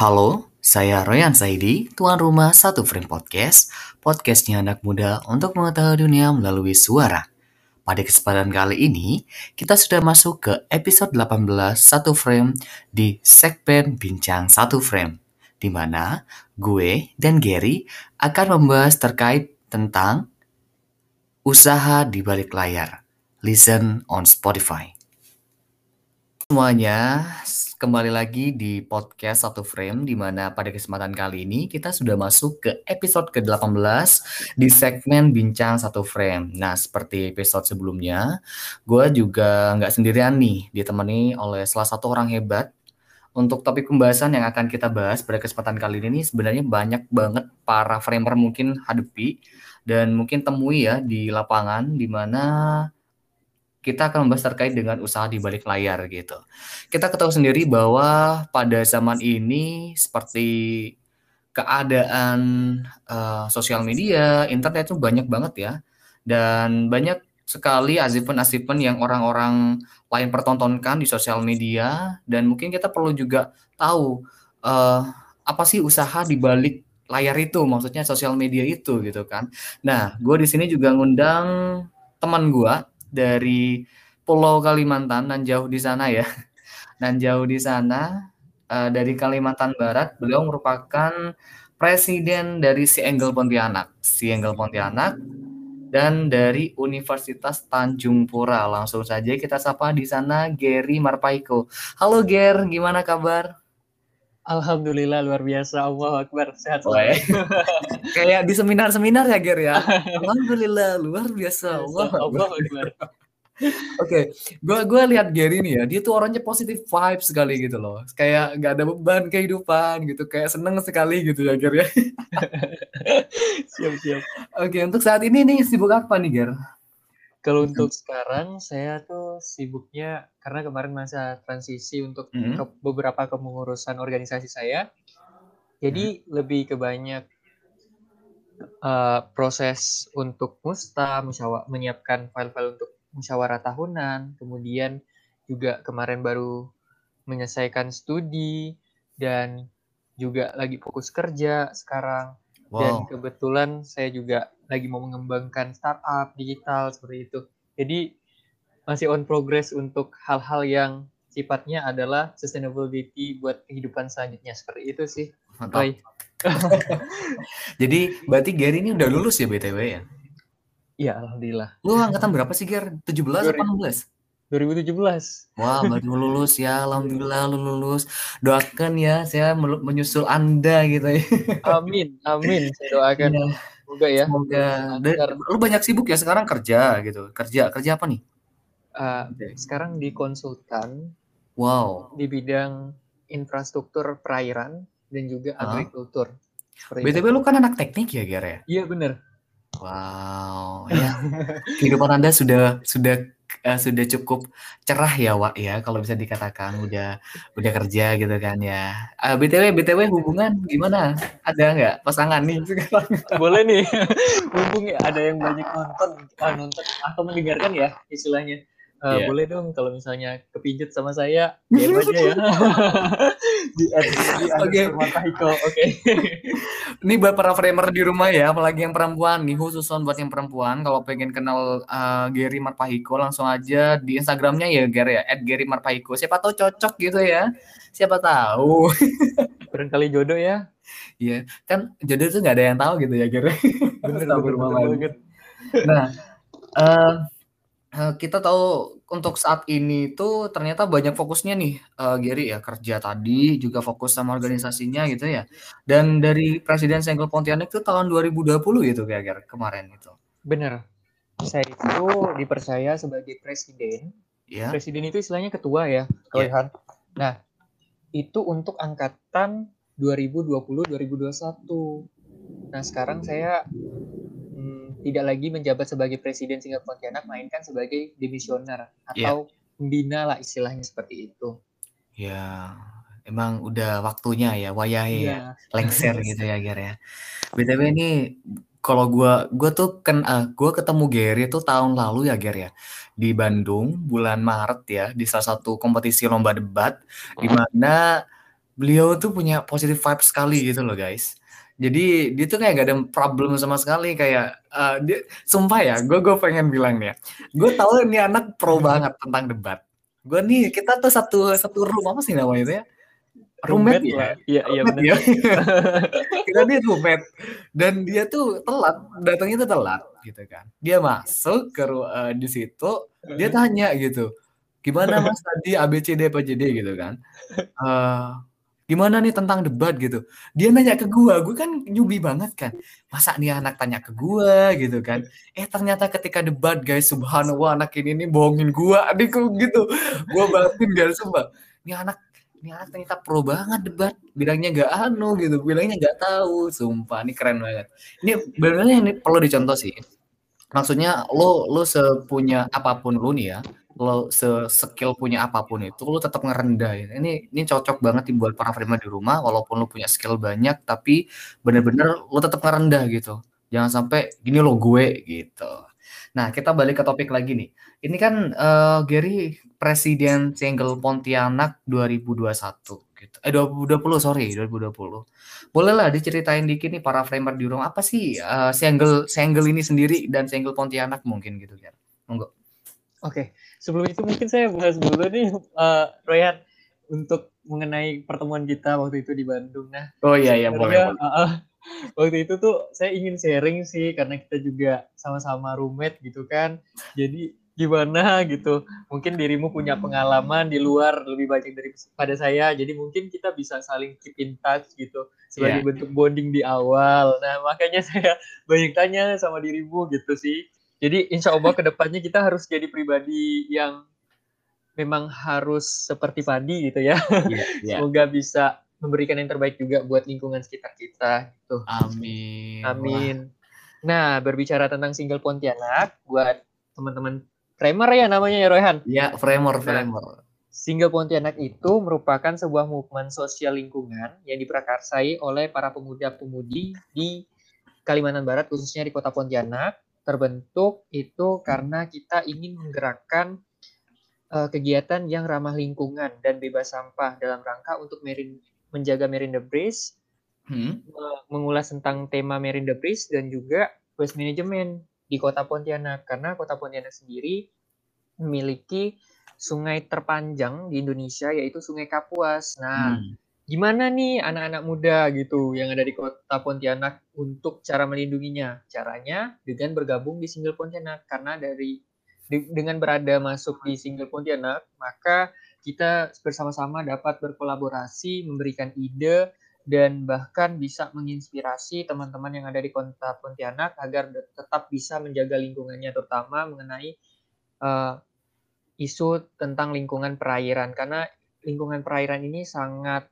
Halo, saya Royan Saidi, tuan rumah Satu Frame Podcast, podcastnya anak muda untuk mengetahui dunia melalui suara. Pada kesempatan kali ini, kita sudah masuk ke episode 18 Satu Frame di segmen Bincang Satu Frame, di mana gue dan Gary akan membahas terkait tentang usaha di balik layar. Listen on Spotify. Semuanya, kembali lagi di podcast Satu Frame di mana pada kesempatan kali ini kita sudah masuk ke episode ke-18 di segmen Bincang Satu Frame. Nah, seperti episode sebelumnya, gue juga nggak sendirian nih, ditemani oleh salah satu orang hebat. Untuk topik pembahasan yang akan kita bahas pada kesempatan kali ini sebenarnya banyak banget para framer mungkin hadapi dan mungkin temui ya di lapangan di mana kita akan membahas terkait dengan usaha di balik layar gitu. Kita ketahui sendiri bahwa pada zaman ini seperti keadaan uh, sosial media, internet itu banyak banget ya. Dan banyak sekali achievement-achievement yang orang-orang lain pertontonkan di sosial media dan mungkin kita perlu juga tahu uh, apa sih usaha di balik layar itu, maksudnya sosial media itu gitu kan. Nah, gue di sini juga ngundang teman gue dari Pulau Kalimantan dan jauh di sana ya. Dan jauh di sana uh, dari Kalimantan Barat, beliau merupakan presiden dari Si Enggel Pontianak. Si Enggel Pontianak dan dari Universitas Tanjung Pura. Langsung saja kita sapa di sana Gary Marpaiko. Halo Ger, gimana kabar? Alhamdulillah luar biasa Allah Akbar sehat selalu. Kayak di seminar-seminar ya Ger ya. Alhamdulillah luar biasa Allah Akbar. Oke, gue gue lihat Gary nih ya, dia tuh orangnya positif vibe sekali gitu loh, kayak nggak ada beban kehidupan gitu, kayak seneng sekali gitu ya Gary ya. siap siap. Oke, untuk saat ini nih sibuk apa nih Ger? Kalau untuk sekarang saya tuh sibuknya karena kemarin masa transisi untuk mm -hmm. ke beberapa kepengurusan organisasi saya, jadi mm -hmm. lebih ke banyak uh, proses untuk musta, menyiapkan file-file untuk musyawarah tahunan, kemudian juga kemarin baru menyelesaikan studi dan juga lagi fokus kerja sekarang. Wow. Dan kebetulan saya juga lagi mau mengembangkan startup digital seperti itu. Jadi masih on progress untuk hal-hal yang sifatnya adalah sustainability buat kehidupan selanjutnya seperti itu sih. Mantap. Jadi berarti Gary ini udah lulus ya BTW ya? Iya, alhamdulillah. Lu angkatan berapa sih, Ger? 17 atau 18? 2017. Wah, baru lulus ya. Alhamdulillah lu lulus. Doakan ya saya menyusul Anda gitu ya. Amin, amin. Saya doakan. Ya. Semoga ya. Semoga. lu banyak sibuk ya sekarang kerja gitu. Kerja, kerja apa nih? Uh, sekarang di konsultan. Wow. Di bidang infrastruktur perairan dan juga agrikultur. BTW lu kan anak teknik ya, Ger ya? Iya, bener Wow, ya. Kehidupan Anda sudah sudah uh, sudah cukup cerah ya, Wak ya, kalau bisa dikatakan udah udah kerja gitu kan ya. Uh, BTW BTW hubungan gimana? Ada nggak pasangan nih? Boleh nih. Mumpung ada yang banyak nonton, uh, nonton atau mendengarkan ya istilahnya. Uh, yeah. Boleh dong kalau misalnya kepincut sama saya, DM aja ya. di di Oke. Oke. Ini buat para framer di rumah ya, apalagi yang perempuan nih, khusus buat yang perempuan. Kalau pengen kenal uh, Gary Marpahiko, langsung aja di Instagramnya ya Gary ya, at Gary Marpahiko. Siapa tahu cocok gitu ya. Siapa tahu. Barangkali jodoh ya. Iya, kan jodoh itu nggak ada yang tahu gitu ya Gary. Bener, bener, bener, Nah, uh, Uh, kita tahu untuk saat ini tuh ternyata banyak fokusnya nih, uh, Gary ya, kerja tadi juga fokus sama organisasinya gitu ya. Dan dari Presiden Senggol Pontianak itu tahun 2020 gitu kayak Gary, kemarin itu. Bener. Saya itu dipercaya sebagai presiden. Ya. Presiden itu istilahnya ketua ya, Kalian. Ya. Nah, itu untuk angkatan 2020-2021. Nah, sekarang saya tidak lagi menjabat sebagai presiden Singapura Pontianak, mainkan sebagai demisioner atau yeah. pembina lah istilahnya seperti itu. Ya, emang udah waktunya ya, wayahe yeah. ya, lengser gitu ya, Ger ya. BTW ini kalau gua gua tuh kan uh, gua ketemu Gary tuh tahun lalu ya, Ger ya. Di Bandung bulan Maret ya, di salah satu kompetisi lomba debat di mana beliau tuh punya positive vibe sekali gitu loh guys. Jadi dia tuh kayak gak ada problem sama sekali kayak uh, dia sumpah ya, gue gue pengen bilang nih ya, gue tahu ini anak pro banget tentang debat. Gue nih kita tuh satu satu room apa sih namanya itu ya? Roommate, ya? Iya, iya benar. Ya. kita dia roommate dan dia tuh telat, datangnya tuh telat gitu kan. Dia masuk ke uh, di situ, dia tanya gitu, gimana mas tadi ABCD apa JD gitu kan? Uh, gimana nih tentang debat gitu? Dia nanya ke gua gua kan nyubi banget kan. Masa nih anak tanya ke gua gitu kan? Eh ternyata ketika debat guys subhanallah anak ini nih bohongin gua adikku gitu. Gua batin gak sumpah. Ini anak ini anak ternyata pro banget debat. Bilangnya gak anu gitu bilangnya gak tahu. Sumpah ini keren banget. Ini benar-benar ini perlu dicontoh sih. Maksudnya lo lo sepunya apa pun lo nih ya lo se-skill punya apa pun itu lo tetap ngerendah ya. Ini ini cocok banget nih buat para framer di rumah walaupun lo punya skill banyak tapi bener-bener lo tetap ngerendah gitu. Jangan sampai gini lo gue gitu. Nah, kita balik ke topik lagi nih. Ini kan uh, Gary Presiden Single Pontianak 2021 gitu. Eh 2020 sorry, 2020. Boleh lah diceritain dikit nih para framer di rumah apa sih uh, single single ini sendiri dan single Pontianak mungkin gitu kan. Monggo. Oke, sebelum itu mungkin saya bahas dulu nih, uh, Royan, untuk mengenai pertemuan kita waktu itu di Bandung. Nah, oh iya iya boleh. Uh, uh, waktu itu tuh saya ingin sharing sih karena kita juga sama-sama roommate gitu kan. Jadi gimana gitu. Mungkin dirimu punya pengalaman di luar lebih banyak daripada saya. Jadi mungkin kita bisa saling keep in touch gitu sebagai yeah. bentuk bonding di awal. Nah, makanya saya banyak tanya sama dirimu gitu sih. Jadi insya Allah ke depannya kita harus jadi pribadi yang memang harus seperti Padi gitu ya. Yeah, yeah. Semoga bisa memberikan yang terbaik juga buat lingkungan sekitar kita. Gitu. Amin. Amin. Wah. Nah berbicara tentang single Pontianak buat teman-teman Framer ya namanya ya Royhan. Iya Framer Framer. Nah, single Pontianak itu merupakan sebuah movement sosial lingkungan yang diprakarsai oleh para pemuda-pemudi di Kalimantan Barat khususnya di Kota Pontianak terbentuk itu karena kita ingin menggerakkan uh, kegiatan yang ramah lingkungan dan bebas sampah dalam rangka untuk merin, menjaga Marine Debris, hmm. mengulas tentang tema Marine Debris dan juga waste management di Kota Pontianak karena Kota Pontianak sendiri memiliki sungai terpanjang di Indonesia yaitu Sungai Kapuas. Nah, hmm gimana nih anak-anak muda gitu yang ada di kota Pontianak untuk cara melindunginya? Caranya dengan bergabung di Single Pontianak karena dari dengan berada masuk di Single Pontianak, maka kita bersama-sama dapat berkolaborasi, memberikan ide dan bahkan bisa menginspirasi teman-teman yang ada di kota Pontianak agar tetap bisa menjaga lingkungannya terutama mengenai uh, isu tentang lingkungan perairan karena lingkungan perairan ini sangat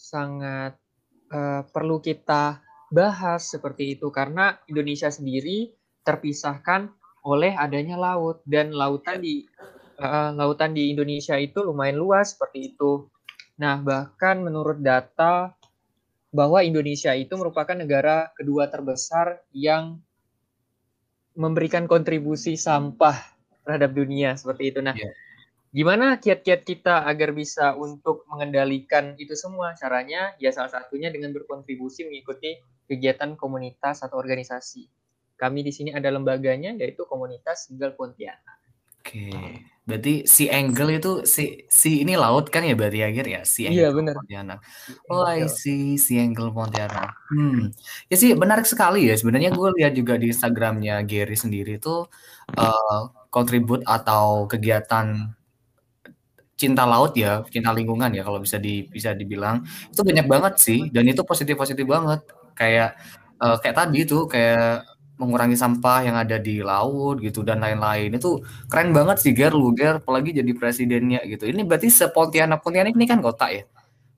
sangat uh, perlu kita bahas seperti itu karena Indonesia sendiri terpisahkan oleh adanya laut dan lautan di uh, lautan di Indonesia itu lumayan luas seperti itu. Nah, bahkan menurut data bahwa Indonesia itu merupakan negara kedua terbesar yang memberikan kontribusi sampah terhadap dunia seperti itu. Nah, yeah Gimana kiat-kiat kita agar bisa untuk mengendalikan itu semua? Caranya ya salah satunya dengan berkontribusi mengikuti kegiatan komunitas atau organisasi. Kami di sini ada lembaganya yaitu komunitas Single Pontianak. Oke, berarti si Angle itu si si ini laut kan ya berarti akhir ya si Angle iya, benar. Pontianak. Oh, I see si Angle Pontianak. Hmm, ya sih menarik sekali ya. Sebenarnya gue lihat juga di Instagramnya Gary sendiri itu uh, kontribut atau kegiatan cinta laut ya, cinta lingkungan ya kalau bisa di bisa dibilang itu banyak banget sih dan itu positif positif banget kayak uh, kayak tadi itu kayak mengurangi sampah yang ada di laut gitu dan lain-lain itu keren banget sih Ger lu Ger apalagi jadi presidennya gitu ini berarti sepontianak Pontianak ini kan kota ya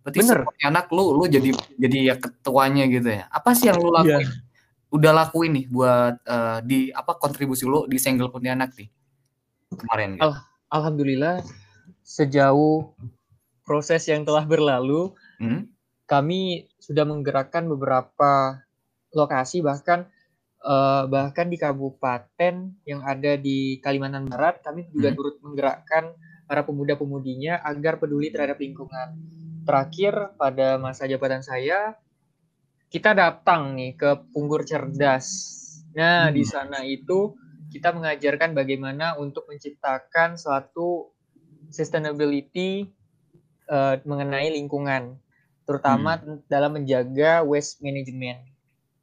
berarti Bener. sepontianak lu lu jadi jadi ya ketuanya gitu ya apa sih yang lu iya. lakuin yeah. udah lakuin nih buat uh, di apa kontribusi lu di single Pontianak nih kemarin gitu. Al Alhamdulillah sejauh proses yang telah berlalu, hmm? kami sudah menggerakkan beberapa lokasi bahkan uh, bahkan di kabupaten yang ada di Kalimantan Barat kami juga hmm? turut menggerakkan para pemuda-pemudinya agar peduli terhadap lingkungan. terakhir pada masa jabatan saya kita datang nih ke Punggur Cerdas. Nah, hmm. di sana itu kita mengajarkan bagaimana untuk menciptakan suatu sustainability uh, mengenai lingkungan, terutama hmm. dalam menjaga waste management.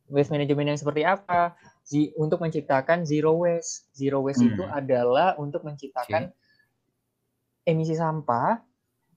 Waste management yang seperti apa? Z untuk menciptakan zero waste. Zero waste hmm. itu adalah untuk menciptakan okay. emisi sampah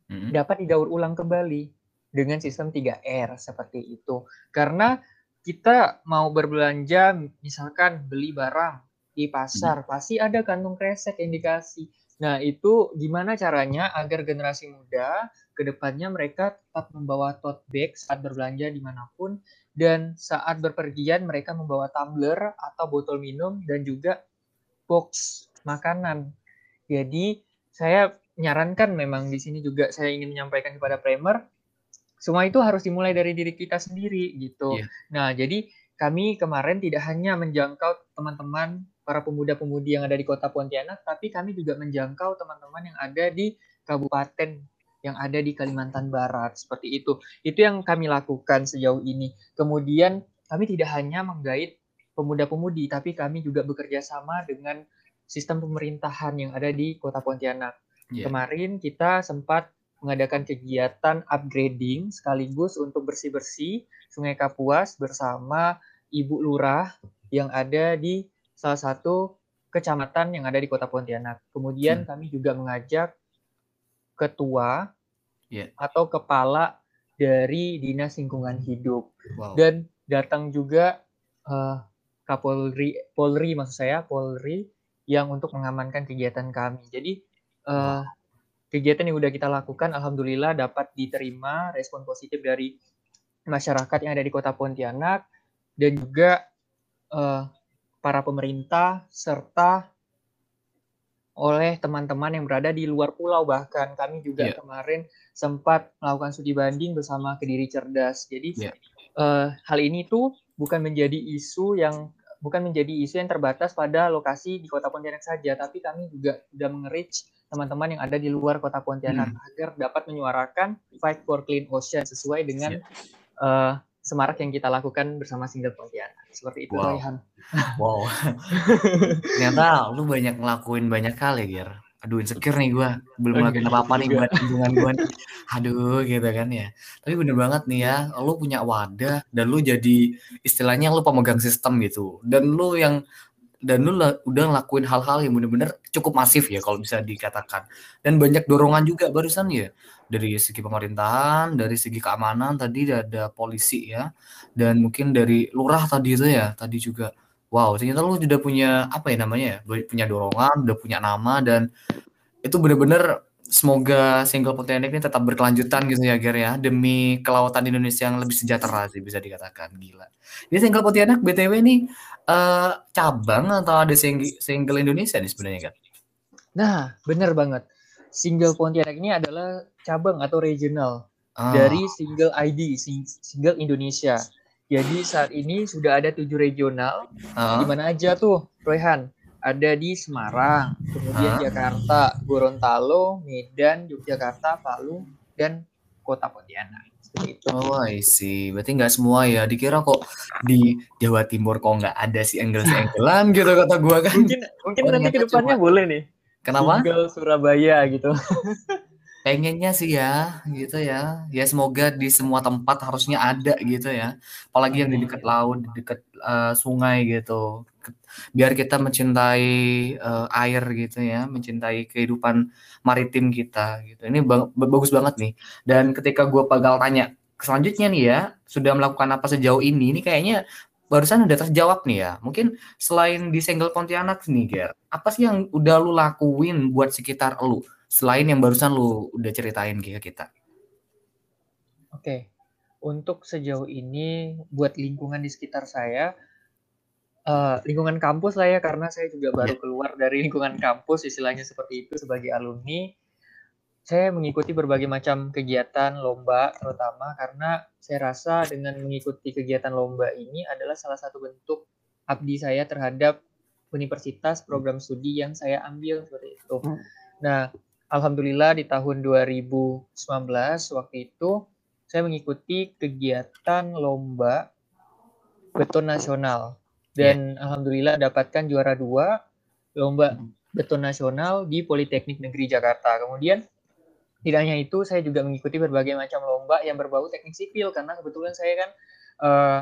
hmm. dapat didaur ulang kembali dengan sistem 3R seperti itu. Karena kita mau berbelanja misalkan beli barang di pasar, hmm. pasti ada kantung kresek yang dikasih. Nah, itu gimana caranya agar generasi muda ke depannya mereka tetap membawa tote bag saat berbelanja di mana pun dan saat berpergian mereka membawa tumbler atau botol minum dan juga box makanan. Jadi saya menyarankan memang di sini juga saya ingin menyampaikan kepada primer semua itu harus dimulai dari diri kita sendiri gitu. Yeah. Nah, jadi kami kemarin tidak hanya menjangkau teman-teman para pemuda-pemudi yang ada di kota Pontianak, tapi kami juga menjangkau teman-teman yang ada di kabupaten yang ada di Kalimantan Barat seperti itu. Itu yang kami lakukan sejauh ini. Kemudian kami tidak hanya menggait pemuda-pemudi, tapi kami juga bekerja sama dengan sistem pemerintahan yang ada di Kota Pontianak. Yeah. Kemarin kita sempat mengadakan kegiatan upgrading sekaligus untuk bersih-bersih Sungai Kapuas bersama Ibu Lurah yang ada di salah satu kecamatan yang ada di Kota Pontianak. Kemudian hmm. kami juga mengajak ketua yeah. atau kepala dari Dinas Lingkungan Hidup wow. dan datang juga uh, Kapolri Polri maksud saya Polri yang untuk mengamankan kegiatan kami. Jadi uh, kegiatan yang sudah kita lakukan alhamdulillah dapat diterima respon positif dari masyarakat yang ada di Kota Pontianak dan juga uh, para pemerintah serta oleh teman-teman yang berada di luar pulau bahkan kami juga yeah. kemarin sempat melakukan studi banding bersama Kediri Cerdas. Jadi yeah. uh, hal ini tuh bukan menjadi isu yang bukan menjadi isu yang terbatas pada lokasi di Kota Pontianak saja, tapi kami juga sudah mengerich teman-teman yang ada di luar Kota Pontianak hmm. agar dapat menyuarakan fight for clean ocean sesuai dengan yeah. uh, semarak yang kita lakukan bersama single Pontianak. Seperti itu, wow. Wow. Ternyata lu banyak ngelakuin banyak hal ya, Gir. Aduh, insecure nih gue. Belum ngelakuin apa-apa nih buat lingkungan gue. Aduh, gitu kan ya. Tapi bener banget nih ya, lu punya wadah dan lu jadi istilahnya lu pemegang sistem gitu. Dan lu yang dan lu udah ngelakuin hal-hal yang bener-bener cukup masif ya kalau bisa dikatakan. Dan banyak dorongan juga barusan ya. Dari segi pemerintahan, dari segi keamanan tadi ada polisi ya, dan mungkin dari lurah tadi itu ya, tadi juga. Wow ternyata lu sudah punya apa ya namanya ya, punya dorongan, udah punya nama dan itu benar-benar semoga single Pontianak ini tetap berkelanjutan gitu ya Ger ya. Demi kelautan Indonesia yang lebih sejahtera sih bisa dikatakan. Gila. Ini single Pontianak BTW ini uh, cabang atau ada single, single Indonesia nih sebenarnya kan? Nah, bener banget single Pontianak ini adalah cabang atau regional ah. dari single ID, single Indonesia. Jadi saat ini sudah ada tujuh regional. Ah. Di mana aja tuh, Royhan? Ada di Semarang, kemudian ah. Jakarta, Gorontalo, Medan, Yogyakarta, Palu, dan Kota Pontianak. Itu. Oh, I see. Berarti nggak semua ya. Dikira kok di Jawa Timur kok nggak ada si angle si anggelan gitu kata gua kan. Mungkin mungkin nanti ke depannya cuma... boleh nih. Kenapa? Single Surabaya gitu. Pengennya sih ya, gitu ya. Ya semoga di semua tempat harusnya ada gitu ya. Apalagi yang di dekat laut, di dekat uh, sungai gitu. Biar kita mencintai uh, air gitu ya, mencintai kehidupan maritim kita gitu. Ini bang bagus banget nih. Dan ketika gue bakal tanya selanjutnya nih ya, sudah melakukan apa sejauh ini? Ini kayaknya barusan udah terjawab nih ya. Mungkin selain di single Pontianak nih, Ger, apa sih yang udah lu lakuin buat sekitar lu? Selain yang barusan lu udah ceritain ke kita. Oke. Untuk sejauh ini buat lingkungan di sekitar saya uh, lingkungan kampus lah ya karena saya juga baru iya. keluar dari lingkungan kampus istilahnya seperti itu sebagai alumni saya mengikuti berbagai macam kegiatan lomba terutama karena saya rasa dengan mengikuti kegiatan lomba ini adalah salah satu bentuk abdi saya terhadap universitas program studi yang saya ambil seperti itu. Hmm. Nah, alhamdulillah di tahun 2019 waktu itu saya mengikuti kegiatan lomba beton nasional dan yeah. alhamdulillah dapatkan juara dua lomba beton nasional di Politeknik Negeri Jakarta. Kemudian tidak hanya itu, saya juga mengikuti berbagai macam lomba yang berbau teknik sipil karena kebetulan saya kan uh,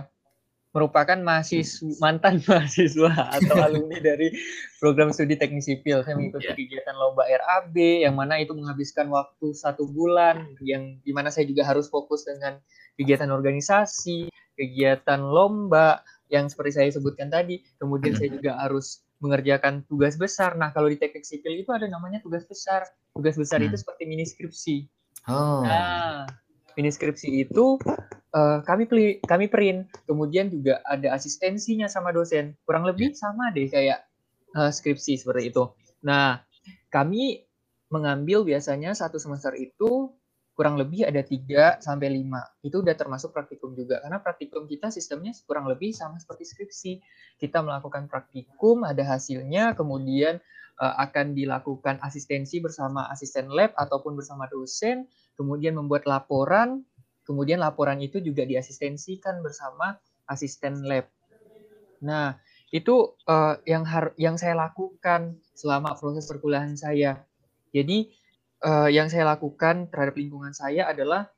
merupakan mahasiswa mantan mahasiswa atau alumni dari program studi teknik sipil. Saya mengikuti yeah. kegiatan lomba RAB yang mana itu menghabiskan waktu satu bulan, yang di mana saya juga harus fokus dengan kegiatan organisasi, kegiatan lomba yang seperti saya sebutkan tadi. Kemudian saya juga harus mengerjakan tugas besar. Nah, kalau di teknik sipil itu ada namanya tugas besar. Tugas besar hmm. itu seperti mini skripsi. Oh. Nah, mini skripsi itu uh, kami peli, kami print kemudian juga ada asistensinya sama dosen kurang lebih ya. sama deh kayak uh, skripsi seperti itu nah kami mengambil biasanya satu semester itu kurang lebih ada 3 sampai 5. Itu udah termasuk praktikum juga karena praktikum kita sistemnya kurang lebih sama seperti skripsi. Kita melakukan praktikum, ada hasilnya, kemudian uh, akan dilakukan asistensi bersama asisten lab ataupun bersama dosen, kemudian membuat laporan, Kemudian laporan itu juga diasistensikan bersama asisten lab. Nah, itu uh, yang har yang saya lakukan selama proses perkuliahan saya. Jadi uh, yang saya lakukan terhadap lingkungan saya adalah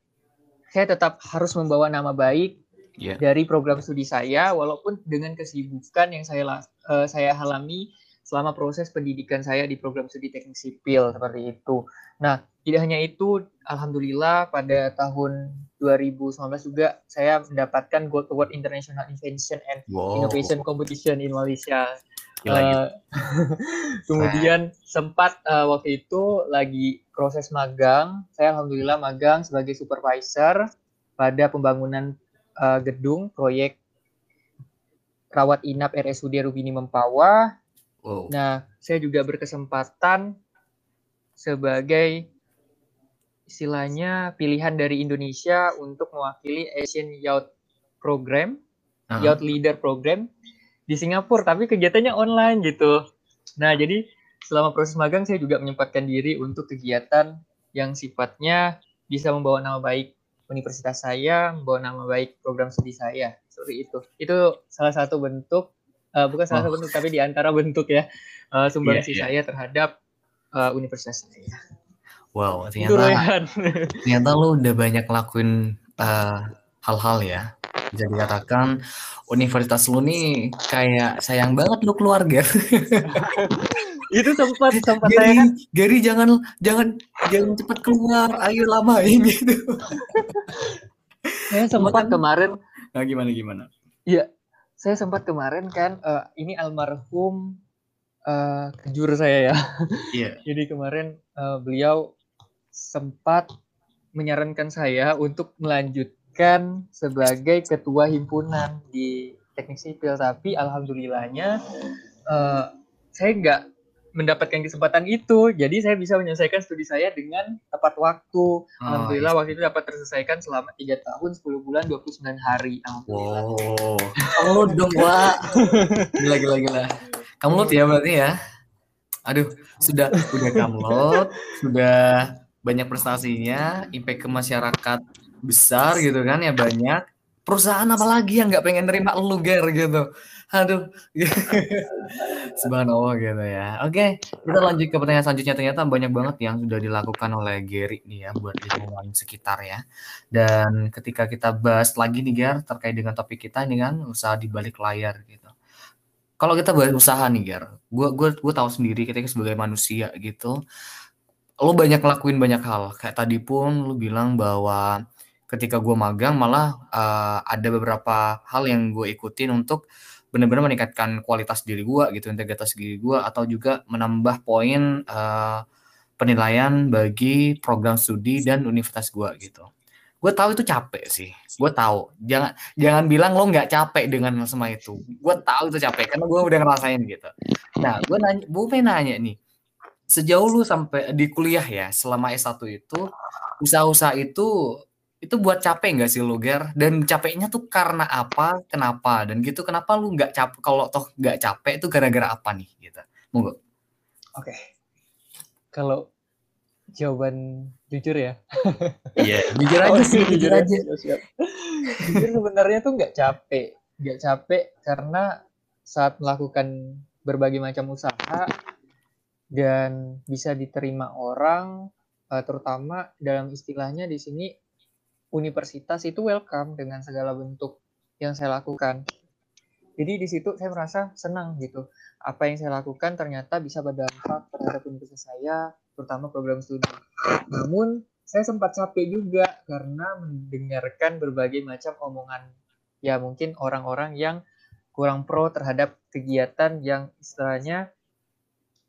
saya tetap harus membawa nama baik yeah. dari program studi saya, walaupun dengan kesibukan yang saya uh, saya alami selama proses pendidikan saya di program studi teknik sipil seperti itu. Nah, tidak hanya itu, alhamdulillah pada tahun 2019 juga saya mendapatkan Gold Award International Invention and wow. Innovation Competition in Malaysia. Uh, kemudian sempat uh, waktu itu lagi proses magang, saya alhamdulillah magang sebagai supervisor pada pembangunan uh, gedung proyek rawat inap RSUD Rubini Mempawah. Wow. Nah, saya juga berkesempatan sebagai istilahnya pilihan dari Indonesia untuk mewakili Asian Youth Program, uh -huh. Youth Leader Program di Singapura, tapi kegiatannya online gitu. Nah, jadi selama proses magang saya juga menyempatkan diri untuk kegiatan yang sifatnya bisa membawa nama baik universitas saya, membawa nama baik program studi saya. Seperti itu. Itu salah satu bentuk, uh, bukan salah oh. satu bentuk, tapi di antara bentuk ya uh, sumbangsi yeah, yeah. saya terhadap uh, universitas saya. Wow, ternyata ternyata lu udah banyak lakuin uh, hal-hal ya. Bisa dikatakan universitas lu nih kayak sayang banget lu keluarga. itu sempat sempat Gary, saya Gary jangan jangan jangan cepat keluar, ayo lamain gitu. saya sempat kemarin nah, gimana gimana? Iya, saya sempat kemarin kan uh, ini almarhum uh, kejur saya ya. Iya. Jadi kemarin uh, beliau sempat menyarankan saya untuk melanjutkan sebagai ketua himpunan di teknik sipil. Tapi alhamdulillahnya uh, saya nggak mendapatkan kesempatan itu. Jadi saya bisa menyelesaikan studi saya dengan tepat waktu. Oh, alhamdulillah iya. waktu itu dapat terselesaikan selama tiga tahun 10 bulan 29 hari. Alhamdulillah. Wow. kamu dong Wak gila gila gila. Kamu ya berarti ya? Aduh sudah sudah kamu sudah banyak prestasinya, impact ke masyarakat besar gitu kan ya banyak. Perusahaan apa lagi yang nggak pengen nerima lu ger gitu. Aduh. Subhanallah gitu ya. Oke, kita lanjut ke pertanyaan selanjutnya. Ternyata banyak banget yang sudah dilakukan oleh Gary nih ya buat lingkungan sekitar ya. Dan ketika kita bahas lagi nih Ger terkait dengan topik kita ini kan usaha di balik layar gitu. Kalau kita bahas usaha nih Ger, gue gue gue tahu sendiri ketika sebagai manusia gitu, lo banyak lakuin banyak hal. Kayak tadi pun lo bilang bahwa ketika gue magang malah uh, ada beberapa hal yang gue ikutin untuk benar-benar meningkatkan kualitas diri gue gitu, integritas diri gue atau juga menambah poin uh, penilaian bagi program studi dan universitas gue gitu. Gue tahu itu capek sih. Gue tahu. Jangan jangan bilang lo nggak capek dengan semua itu. Gue tahu itu capek karena gue udah ngerasain gitu. Nah, gue nanya, gue pengen nanya nih sejauh lu sampai di kuliah ya selama S1 itu usaha-usaha itu itu buat capek nggak sih lu Ger? Dan capeknya tuh karena apa? Kenapa? Dan gitu kenapa lu nggak capek kalau toh nggak capek itu gara-gara apa nih gitu? Monggo. Oke. Okay. Kalau jawaban jujur ya. Iya, jujur aja oh, sih, jujur, aja. Siap, jujur sebenarnya tuh nggak capek, nggak capek karena saat melakukan berbagai macam usaha dan bisa diterima orang, eh, terutama dalam istilahnya di sini universitas itu welcome dengan segala bentuk yang saya lakukan. Jadi di situ saya merasa senang gitu. Apa yang saya lakukan ternyata bisa berdampak terhadap universitas saya, terutama program studi. Namun saya sempat capek juga karena mendengarkan berbagai macam omongan ya mungkin orang-orang yang kurang pro terhadap kegiatan yang istilahnya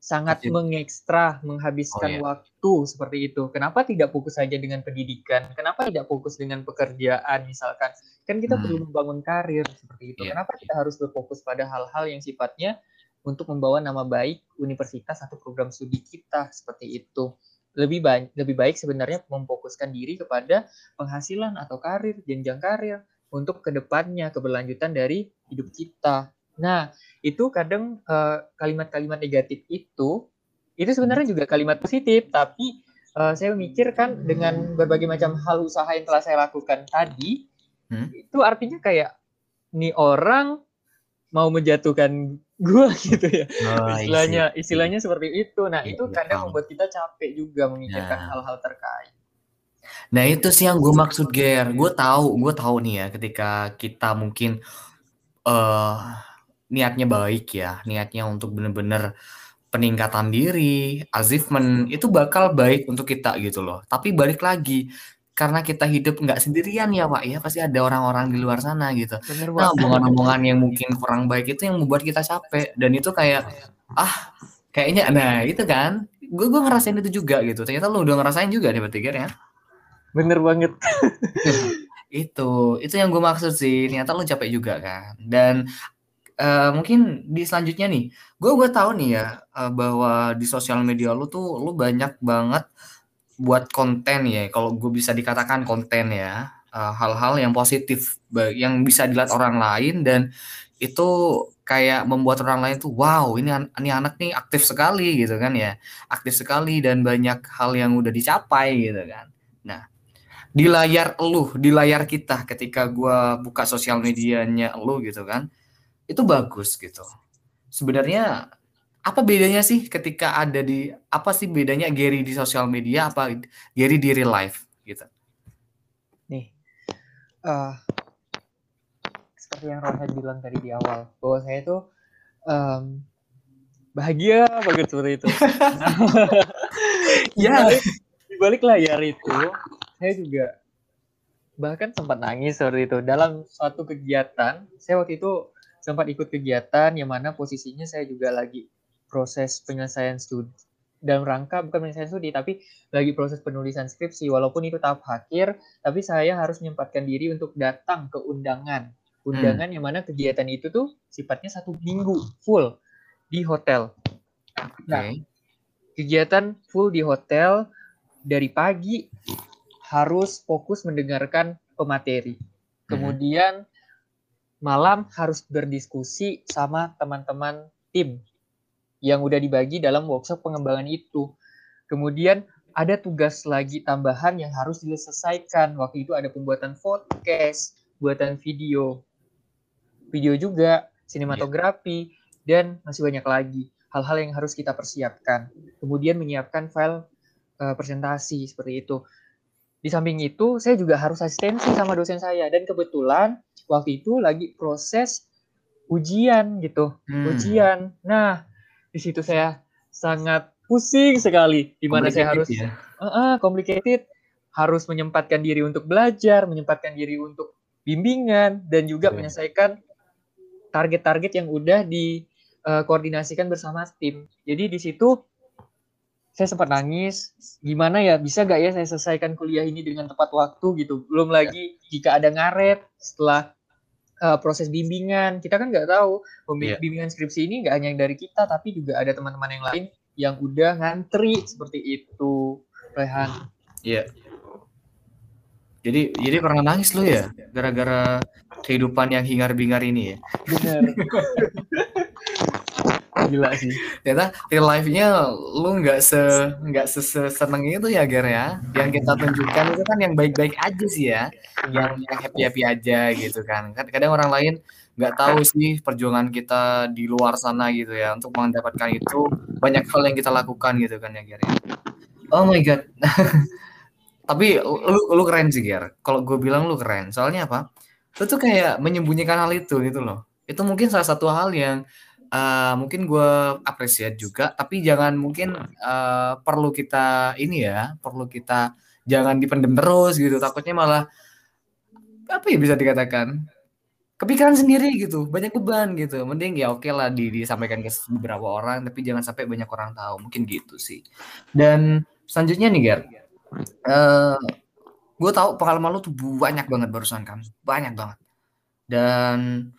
sangat mengekstra, menghabiskan oh, iya. waktu seperti itu. Kenapa tidak fokus saja dengan pendidikan? Kenapa tidak fokus dengan pekerjaan misalkan? Kan kita hmm. perlu membangun karir seperti itu. Yeah. Kenapa kita harus berfokus pada hal-hal yang sifatnya untuk membawa nama baik universitas atau program studi kita seperti itu? Lebih baik lebih baik sebenarnya memfokuskan diri kepada penghasilan atau karir, jenjang karir untuk ke depannya keberlanjutan dari hidup kita. Nah, itu kadang eh, kalimat-kalimat negatif itu itu sebenarnya juga kalimat positif, tapi uh, saya memikirkan dengan berbagai macam hal usaha yang telah saya lakukan tadi, hmm? itu artinya kayak nih orang mau menjatuhkan gua gitu ya. Oh, istilahnya istilahnya seperti itu. Nah, itu iya, kadang membuat kita capek juga memikirkan nah. hal-hal nah. terkait. Nah, itu sih yang gue maksud Ger. Gue tahu, gue tahu nih ya ketika kita mungkin uh, niatnya baik ya, niatnya untuk benar-benar peningkatan diri, achievement itu bakal baik untuk kita gitu loh. Tapi balik lagi karena kita hidup nggak sendirian ya pak ya pasti ada orang-orang di luar sana gitu. Bener, nah omongan-omongan yang mungkin kurang baik itu yang membuat kita capek dan itu kayak ah kayaknya nah itu kan gue gue ngerasain itu juga gitu. Ternyata lo udah ngerasain juga nih bertiga ya. Bener banget. itu itu yang gue maksud sih ternyata lo capek juga kan dan uh, mungkin di selanjutnya nih, gue gue tahu nih ya uh, bahwa di sosial media lu tuh lu banyak banget buat konten ya. Kalau gue bisa dikatakan konten ya, hal hal-hal yang positif, yang bisa dilihat orang lain dan itu kayak membuat orang lain tuh wow ini ini anak nih aktif sekali gitu kan ya aktif sekali dan banyak hal yang udah dicapai gitu kan nah di layar lu di layar kita ketika gue buka sosial medianya lu gitu kan itu bagus gitu. Sebenarnya apa bedanya sih ketika ada di apa sih bedanya Gary di sosial media apa Gary di real life gitu? Nih, uh, seperti yang Rohan bilang tadi di awal bahwa saya itu um, bahagia banget seperti itu. ya, di balik layar itu saya juga bahkan sempat nangis seperti itu dalam suatu kegiatan. Saya waktu itu sempat ikut kegiatan yang mana posisinya saya juga lagi proses penyelesaian studi dalam rangka bukan penyelesaian studi tapi lagi proses penulisan skripsi. Walaupun itu tahap akhir tapi saya harus menyempatkan diri untuk datang ke undangan. Undangan hmm. yang mana kegiatan itu tuh sifatnya satu minggu full di hotel. Nah kegiatan full di hotel dari pagi harus fokus mendengarkan pemateri. Hmm. Malam harus berdiskusi sama teman-teman tim yang udah dibagi dalam workshop pengembangan itu. Kemudian ada tugas lagi tambahan yang harus diselesaikan. Waktu itu ada pembuatan podcast, buatan video, video juga, sinematografi, dan masih banyak lagi hal-hal yang harus kita persiapkan. Kemudian menyiapkan file uh, presentasi seperti itu. Di samping itu, saya juga harus asistensi sama dosen saya. Dan kebetulan waktu itu lagi proses ujian gitu. Hmm. Ujian. Nah, di situ saya sangat pusing sekali. Di mana saya harus ya? uh, uh, complicated, harus menyempatkan diri untuk belajar, menyempatkan diri untuk bimbingan, dan juga yeah. menyelesaikan target-target yang udah dikoordinasikan uh, bersama tim. Jadi di situ saya sempat nangis gimana ya bisa gak ya saya selesaikan kuliah ini dengan tepat waktu gitu? Belum ya. lagi jika ada ngaret setelah uh, proses bimbingan. Kita kan nggak tahu yeah. bimbingan skripsi ini nggak hanya dari kita tapi juga ada teman-teman yang lain yang udah ngantri seperti itu Rehan. Iya. Jadi jadi pernah nangis lu ya gara-gara kehidupan yang hingar-bingar ini ya? Benar Gila sih. Ternyata real life-nya lu nggak se nggak seneng itu ya Ger ya. Yang kita tunjukkan itu kan yang baik-baik aja sih ya. Yang yang happy-happy aja gitu kan. Kadang orang lain nggak tahu sih perjuangan kita di luar sana gitu ya untuk mendapatkan itu banyak hal yang kita lakukan gitu kan ya Ger ya. Oh my god. Tapi lu lu keren sih Ger. Kalau gue bilang lu keren. Soalnya apa? Lu tuh kayak menyembunyikan hal itu gitu loh. Itu mungkin salah satu hal yang uh, mungkin gue apresiat juga, tapi jangan mungkin uh, perlu kita ini ya, perlu kita jangan dipendem terus gitu. Takutnya malah apa ya bisa dikatakan kepikiran sendiri gitu, banyak beban gitu. Mending ya oke okay lah di, disampaikan ke beberapa orang, tapi jangan sampai banyak orang tahu. Mungkin gitu sih. Dan selanjutnya nih Ger, uh, gue tahu pengalaman lu tuh banyak banget barusan kan, banyak banget. Dan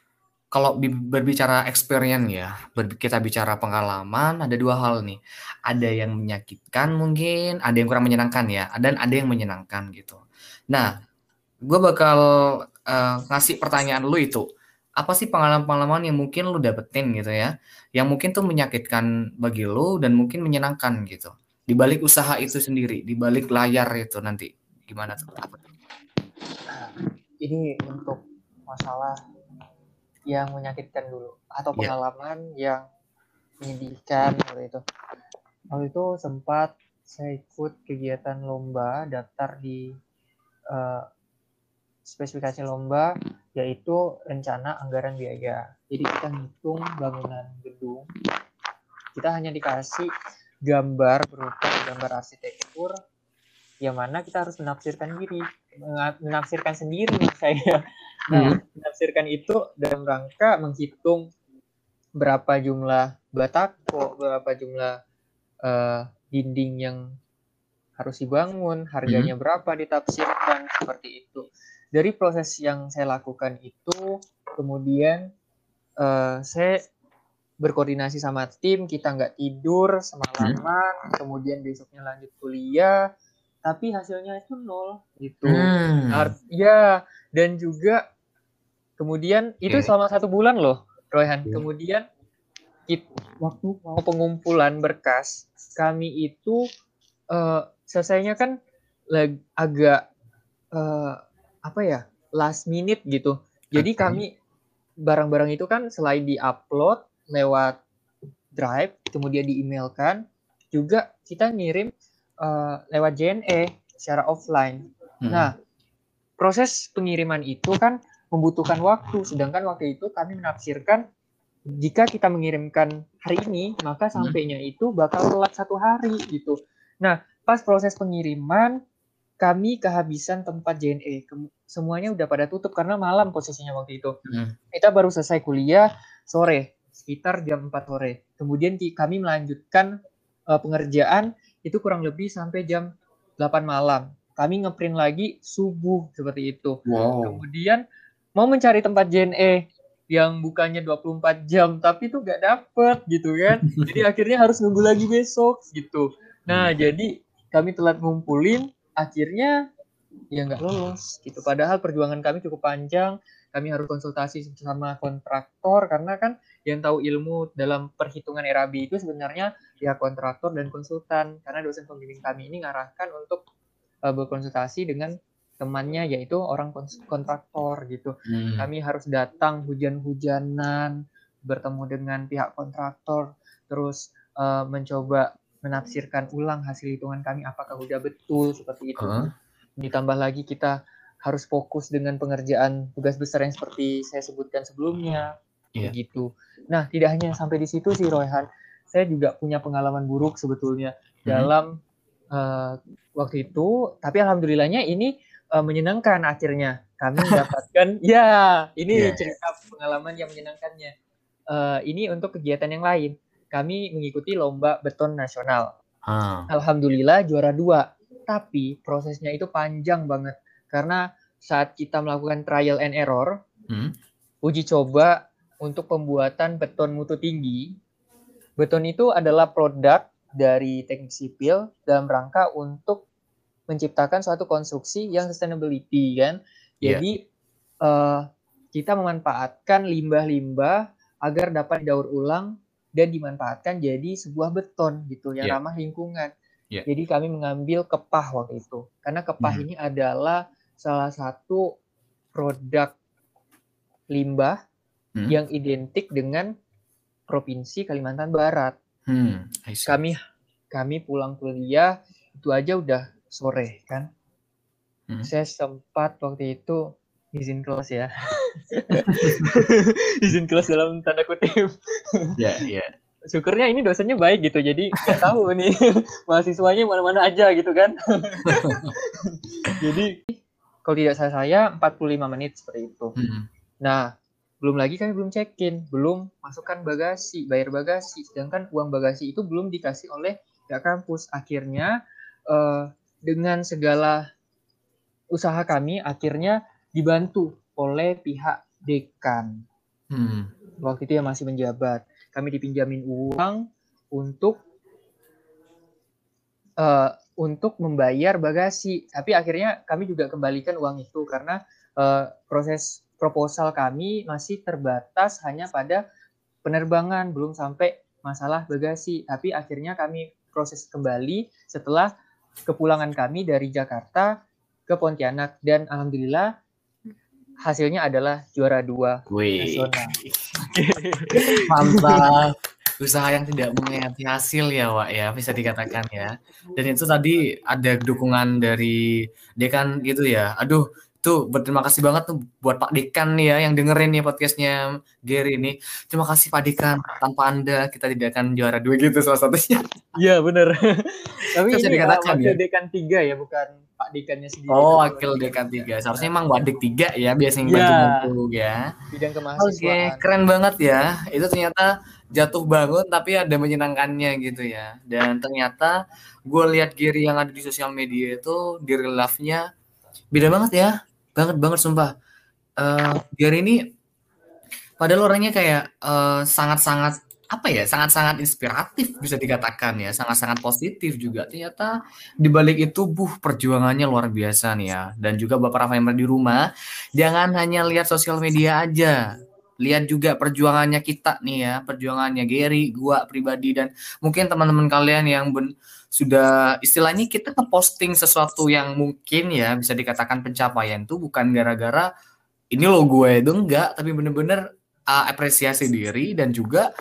kalau berbicara experience ya, kita bicara pengalaman, ada dua hal nih. Ada yang menyakitkan mungkin, ada yang kurang menyenangkan ya, dan ada yang menyenangkan gitu. Nah, gue bakal uh, ngasih pertanyaan lu itu. Apa sih pengalaman-pengalaman yang mungkin lu dapetin gitu ya, yang mungkin tuh menyakitkan bagi lu dan mungkin menyenangkan gitu. Di balik usaha itu sendiri, di balik layar itu nanti gimana tuh? Ini untuk masalah yang menyakitkan dulu atau iya. pengalaman yeah. yang menyedihkan waktu itu. Waktu itu sempat saya ikut kegiatan lomba daftar di uh, spesifikasi lomba yaitu rencana anggaran biaya. Jadi kita ngitung bangunan gedung. Kita hanya dikasih gambar berupa gambar arsitektur yang mana kita harus menafsirkan diri, menafsirkan sendiri saya Nah, hmm. menafsirkan itu dalam rangka menghitung berapa jumlah batako, berapa jumlah uh, dinding yang harus dibangun, harganya hmm. berapa ditafsirkan seperti itu. Dari proses yang saya lakukan itu, kemudian uh, saya berkoordinasi sama tim, kita nggak tidur semalaman, hmm. kemudian besoknya lanjut kuliah, tapi hasilnya itu nol gitu. Hmm. ya, dan juga Kemudian itu okay. selama satu bulan loh, Royhan. Yeah. Kemudian itu, waktu mau pengumpulan berkas, kami itu uh, selesainya kan lag, agak uh, apa ya last minute gitu. Jadi okay. kami barang-barang itu kan selain di-upload lewat Drive, kemudian di-emailkan, juga kita ngirim uh, lewat JNE secara offline. Hmm. Nah, proses pengiriman itu kan membutuhkan waktu. Sedangkan waktu itu kami menafsirkan jika kita mengirimkan hari ini, maka hmm. sampainya itu bakal telat satu hari gitu. Nah, pas proses pengiriman, kami kehabisan tempat JNE. Semuanya udah pada tutup karena malam posisinya waktu itu. Hmm. Kita baru selesai kuliah sore, sekitar jam 4 sore. Kemudian kami melanjutkan uh, pengerjaan itu kurang lebih sampai jam 8 malam. Kami ngeprint lagi subuh seperti itu. Wow. Kemudian mau mencari tempat JNE yang bukannya 24 jam tapi tuh gak dapet gitu kan jadi akhirnya harus nunggu lagi besok gitu nah hmm. jadi kami telat ngumpulin akhirnya ya nggak lolos gitu padahal perjuangan kami cukup panjang kami harus konsultasi sama kontraktor karena kan yang tahu ilmu dalam perhitungan RAB itu sebenarnya ya kontraktor dan konsultan karena dosen pembimbing kami ini ngarahkan untuk uh, berkonsultasi dengan temannya yaitu orang kontraktor gitu. Hmm. Kami harus datang hujan-hujanan bertemu dengan pihak kontraktor terus uh, mencoba menafsirkan ulang hasil hitungan kami apakah sudah betul seperti itu. Uh. Ditambah lagi kita harus fokus dengan pengerjaan tugas besar yang seperti saya sebutkan sebelumnya yeah. begitu. Nah, tidak hanya sampai di situ sih Royhan. Saya juga punya pengalaman buruk sebetulnya hmm. dalam uh, waktu itu, tapi alhamdulillahnya ini uh, menyenangkan akhirnya kami mendapatkan ya ini yeah. cerita pengalaman yang menyenangkannya uh, ini untuk kegiatan yang lain kami mengikuti lomba beton nasional hmm. alhamdulillah juara dua tapi prosesnya itu panjang banget karena saat kita melakukan trial and error hmm. uji coba untuk pembuatan beton mutu tinggi beton itu adalah produk dari teknik sipil dalam rangka untuk menciptakan suatu konstruksi yang sustainability kan. Iya. Jadi yeah. uh, kita memanfaatkan limbah-limbah agar dapat didaur ulang dan dimanfaatkan jadi sebuah beton gitu yang yeah. ramah lingkungan. Yeah. Jadi kami mengambil kepah waktu itu karena kepah hmm. ini adalah salah satu produk limbah hmm. yang identik dengan provinsi Kalimantan Barat. Hmm, kami kami pulang kuliah itu aja udah sore kan. Hmm. Saya sempat waktu itu izin kelas ya. izin kelas dalam tanda kutip. Ya, yeah, ya. Yeah. Syukurnya ini dosennya baik gitu, jadi nggak tahu nih mahasiswanya mana-mana aja gitu kan. jadi kalau tidak salah saya 45 menit seperti itu. Hmm. Nah, belum lagi kami belum check-in, belum masukkan bagasi, bayar bagasi, sedangkan uang bagasi itu belum dikasih oleh pihak kampus. Akhirnya uh, dengan segala usaha kami, akhirnya dibantu oleh pihak dekan. Hmm. Waktu itu yang masih menjabat, kami dipinjamin uang untuk uh, untuk membayar bagasi. Tapi akhirnya kami juga kembalikan uang itu karena uh, proses proposal kami masih terbatas hanya pada penerbangan, belum sampai masalah bagasi. Tapi akhirnya kami proses kembali setelah kepulangan kami dari Jakarta ke Pontianak dan alhamdulillah hasilnya adalah juara dua Wih. nasional. Mantap. Usaha yang tidak mengerti hasil ya, Wak ya, bisa dikatakan ya. Dan itu tadi ada dukungan dari dekan gitu ya. Aduh, tuh berterima kasih banget tuh buat Pak Dekan nih ya yang dengerin nih podcastnya Gary ini. Terima kasih Pak Dekan. Tanpa Anda kita tidak akan juara dua gitu salah satunya. Iya benar. Tapi Bisa ini dikatakan uh, ya. Dekan tiga ya bukan Pak Dekannya sendiri. Oh, wakil Dekan tiga. Seharusnya emang Wadik tiga ya, biasanya ya. bantu ya. Bidang kemahasiswaan. Oke, okay, keren banget ya. Itu ternyata jatuh bangun tapi ada menyenangkannya gitu ya. Dan ternyata gue lihat Giri yang ada di sosial media itu di real life-nya beda banget ya. Banget banget sumpah. Uh, Giri ini padahal orangnya kayak uh, sangat-sangat apa ya sangat-sangat inspiratif bisa dikatakan ya sangat-sangat positif juga ternyata di balik itu buh perjuangannya luar biasa nih ya dan juga bapak Rafael di rumah jangan hanya lihat sosial media aja lihat juga perjuangannya kita nih ya perjuangannya Gary gua pribadi dan mungkin teman-teman kalian yang ben, sudah istilahnya kita posting sesuatu yang mungkin ya bisa dikatakan pencapaian itu bukan gara-gara ini lo gue itu enggak tapi bener-bener uh, apresiasi diri dan juga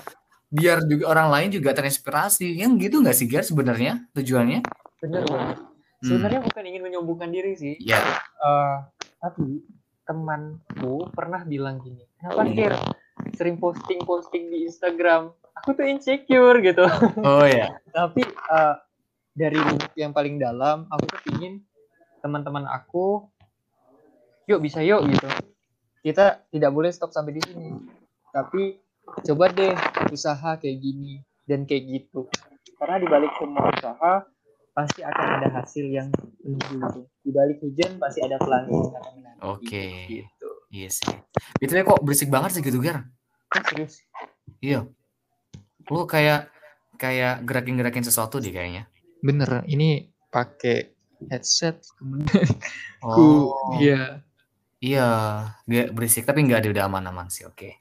biar juga orang lain juga terinspirasi yang gitu nggak sih Gar sebenarnya tujuannya benar banget hmm. sebenarnya bukan ingin menyombongkan diri sih ya yeah. uh, tapi temanku pernah bilang gini kenapa Gar sering posting posting di Instagram aku tuh insecure gitu. Oh ya tapi uh, dari yang paling dalam aku tuh ingin teman-teman aku yuk bisa yuk gitu. Kita tidak boleh stop sampai di sini. Tapi coba deh usaha kayak gini dan kayak gitu. Karena di balik semua usaha pasti akan ada hasil yang menunggu gitu. di balik hujan pasti ada pelangi yang akan menanti oke okay. gitu iya sih itu kok berisik banget sih gitu Gar serius iya lu kayak kayak gerakin-gerakin sesuatu deh kayaknya bener ini pakai headset kemudian oh iya iya gak berisik tapi nggak ada udah aman-aman sih oke okay.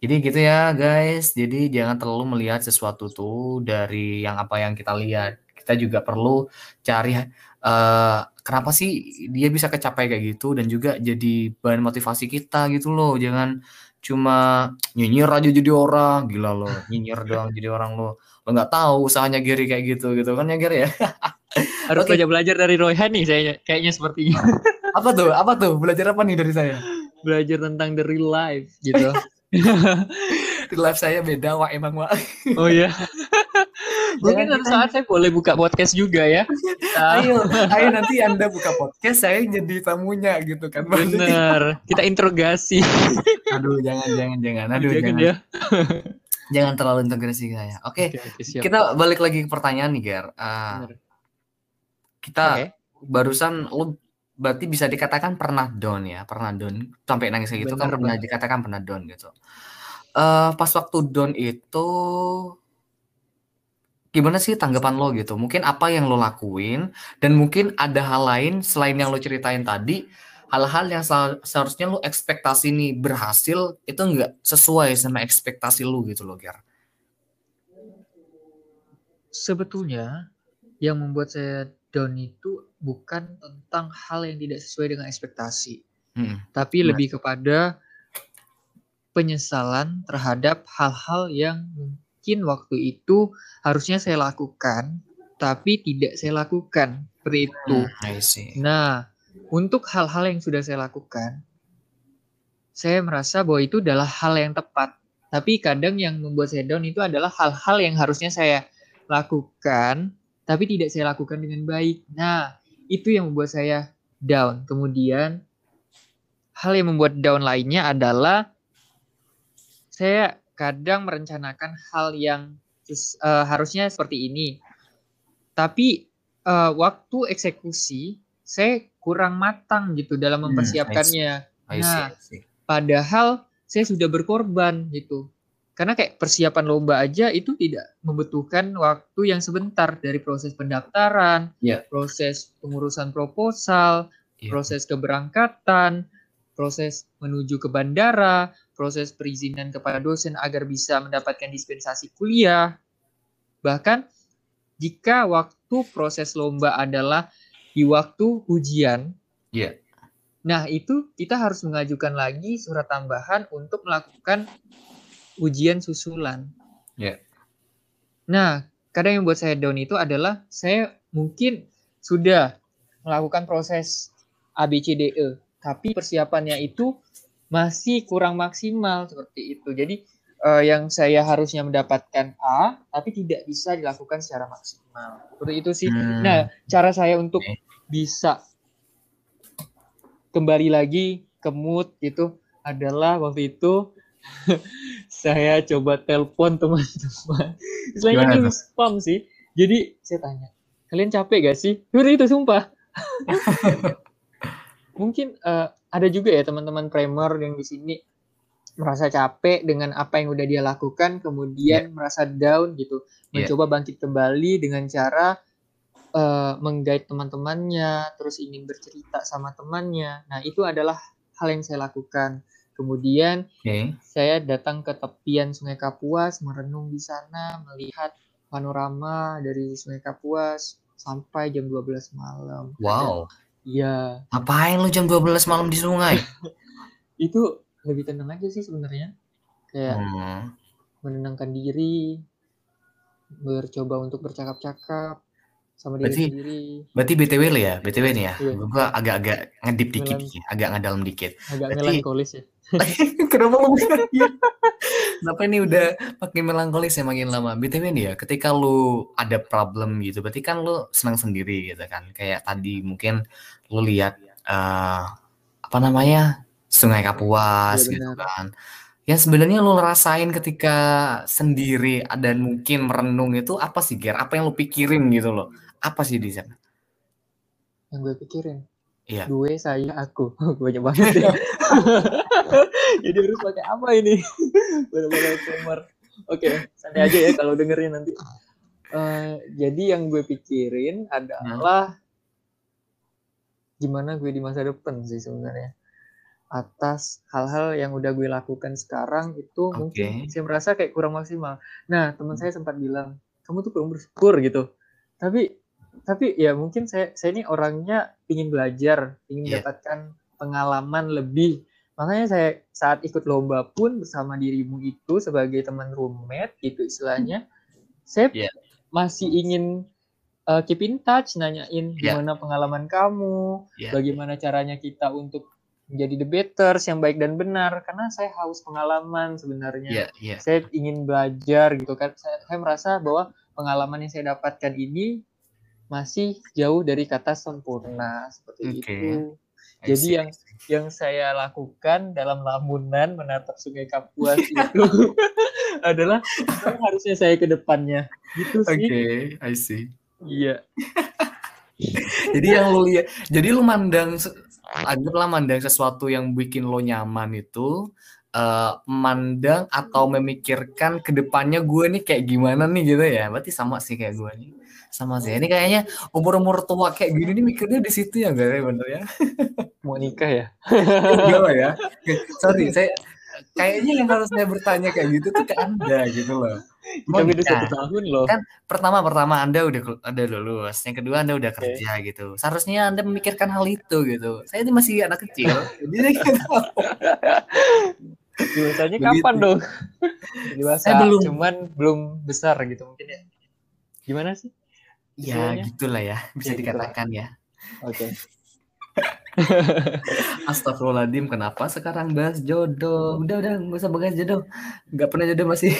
Jadi gitu ya guys. Jadi jangan terlalu melihat sesuatu tuh dari yang apa yang kita lihat. Kita juga perlu cari uh, kenapa sih dia bisa kecapai kayak gitu dan juga jadi bahan motivasi kita gitu loh. Jangan cuma nyinyir aja jadi orang, gila loh. Nyinyir doang jadi orang lo. Lo nggak tahu usahanya Gary kayak gitu gitu kan ya Gary ya. Harus okay. belajar belajar dari Roy nih saya kayaknya sepertinya. apa tuh? Apa tuh? Belajar apa nih dari saya? Belajar tentang the real life gitu. di live saya beda wah emang wah oh iya mungkin suatu saat saya boleh buka podcast juga ya. Ayo ayo nanti anda buka podcast saya jadi tamunya gitu kan bener. Kita interogasi. Aduh jangan jangan jangan. Aduh jangan, jangan. Ya. jangan terlalu integrasi saya oke okay, okay, kita balik lagi ke pertanyaan nih Ger. Uh, kita okay. barusan lu berarti bisa dikatakan pernah down ya, pernah down. Sampai nangis kayak gitu kan pernah dikatakan pernah down gitu. Uh, pas waktu down itu gimana sih tanggapan lo gitu? Mungkin apa yang lo lakuin dan mungkin ada hal lain selain yang lo ceritain tadi, hal-hal yang seharusnya lo ekspektasi nih berhasil itu enggak sesuai sama ekspektasi lo gitu lo, Ger. sebetulnya yang membuat saya down itu bukan tentang hal yang tidak sesuai dengan ekspektasi, hmm. tapi nah. lebih kepada penyesalan terhadap hal-hal yang mungkin waktu itu harusnya saya lakukan, tapi tidak saya lakukan seperti itu. Hmm, nah, untuk hal-hal yang sudah saya lakukan, saya merasa bahwa itu adalah hal yang tepat. Tapi kadang yang membuat saya down itu adalah hal-hal yang harusnya saya lakukan, tapi tidak saya lakukan dengan baik. Nah, itu yang membuat saya down. Kemudian, hal yang membuat down lainnya adalah saya kadang merencanakan hal yang uh, harusnya seperti ini. Tapi uh, waktu eksekusi, saya kurang matang gitu dalam hmm, mempersiapkannya. Hmm, I see. I see, nah, I see. Padahal saya sudah berkorban gitu. Karena kayak persiapan lomba aja itu tidak membutuhkan waktu yang sebentar dari proses pendaftaran, yeah. proses pengurusan proposal, yeah. proses keberangkatan, proses menuju ke bandara, proses perizinan kepada dosen agar bisa mendapatkan dispensasi kuliah. Bahkan jika waktu proses lomba adalah di waktu ujian, yeah. Nah, itu kita harus mengajukan lagi surat tambahan untuk melakukan ujian susulan. Yeah. Nah, kadang yang buat saya down itu adalah saya mungkin sudah melakukan proses ABCDE, tapi persiapannya itu masih kurang maksimal seperti itu. Jadi uh, yang saya harusnya mendapatkan A, tapi tidak bisa dilakukan secara maksimal. Seperti itu sih. Hmm. Nah, cara saya untuk bisa kembali lagi ke mood itu adalah waktu itu saya coba telepon teman-teman. Selain itu spam sih. Jadi saya tanya, kalian capek gak sih? Udah itu sumpah. Mungkin uh, ada juga ya teman-teman primer yang di sini merasa capek dengan apa yang udah dia lakukan, kemudian yeah. merasa down gitu, iya. mencoba yeah. bangkit kembali dengan cara uh, menggait teman-temannya, terus ingin bercerita sama temannya. Nah, itu adalah hal yang saya lakukan. Kemudian okay. saya datang ke tepian Sungai Kapuas, merenung di sana, melihat panorama dari Sungai Kapuas sampai jam 12 malam. Wow. Iya. Ngapain lu jam 12 malam di sungai? itu lebih tenang aja sih sebenarnya. Kayak hmm. menenangkan diri, bercoba untuk bercakap-cakap, sama diri berarti, sendiri. Berarti BTW lo ya, BTW nih ya. Iya. Gue agak-agak ngedip dikit, Melan, agak ngedalam dikit. Agak berarti, melankolis ya. kenapa lu ya? Kenapa ini udah makin melankolis ya makin lama? BTW nih ya, ketika lu ada problem gitu, berarti kan lu senang sendiri gitu kan. Kayak tadi mungkin lu lihat uh, apa namanya Sungai Kapuas ya, gitu kan yang sebenarnya lo rasain ketika sendiri dan mungkin merenung itu apa sih Ger? Apa yang lo pikirin gitu loh? Apa sih di sana? Yang gue pikirin? Iya. Gue, saya, aku. Banyak banget ya. Jadi harus pakai apa ini? Benar-benar gamer. Oke, santai aja ya kalau dengerin nanti. Uh, jadi yang gue pikirin adalah hmm. gimana gue di masa depan sih sebenarnya atas hal-hal yang udah gue lakukan sekarang itu okay. mungkin saya merasa kayak kurang maksimal. Nah, teman saya sempat bilang, kamu tuh kurang bersyukur gitu. Tapi tapi ya mungkin saya saya ini orangnya ingin belajar, ingin yeah. mendapatkan pengalaman lebih. Makanya saya saat ikut lomba pun bersama dirimu itu sebagai teman roommate gitu istilahnya, saya yeah. masih ingin uh, keep in touch, nanyain yeah. gimana pengalaman kamu, yeah. bagaimana caranya kita untuk menjadi debaters yang baik dan benar karena saya haus pengalaman sebenarnya. Yeah, yeah. Saya ingin belajar gitu kan. Saya, saya merasa bahwa pengalaman yang saya dapatkan ini masih jauh dari kata sempurna seperti okay. itu. Jadi yang yang saya lakukan dalam lamunan menatap Sungai Kapuas itu adalah harusnya saya ke depannya. Gitu sih. Oke, okay, I see. Iya. jadi yang lu lihat, jadi lu mandang anggaplah mandang sesuatu yang bikin lo nyaman itu uh, mandang atau memikirkan ke depannya gue nih kayak gimana nih gitu ya berarti sama sih kayak gue nih sama sih ini kayaknya umur umur tua kayak gini nih mikirnya di situ ya gak ya bener ya mau nikah ya gimana ya sorry saya kayaknya yang harus saya bertanya kayak gitu tuh ke Anda gitu loh. Kita beda satu tahun loh. Kan pertama pertama Anda udah ada lulus, yang kedua Anda udah kerja okay. gitu. Seharusnya Anda memikirkan hal itu gitu. Saya ini masih anak kecil, jadi saya Dewasanya kapan dong? Dewasa saya belum. cuman belum besar gitu mungkin ya. Gimana sih? Ya, gitulah ya, bisa ya, dikatakan ya. Oke. Okay. Astagfirullahaladzim, kenapa sekarang bahas jodoh? Udah, udah, nggak usah bahas jodoh. Nggak pernah jodoh masih.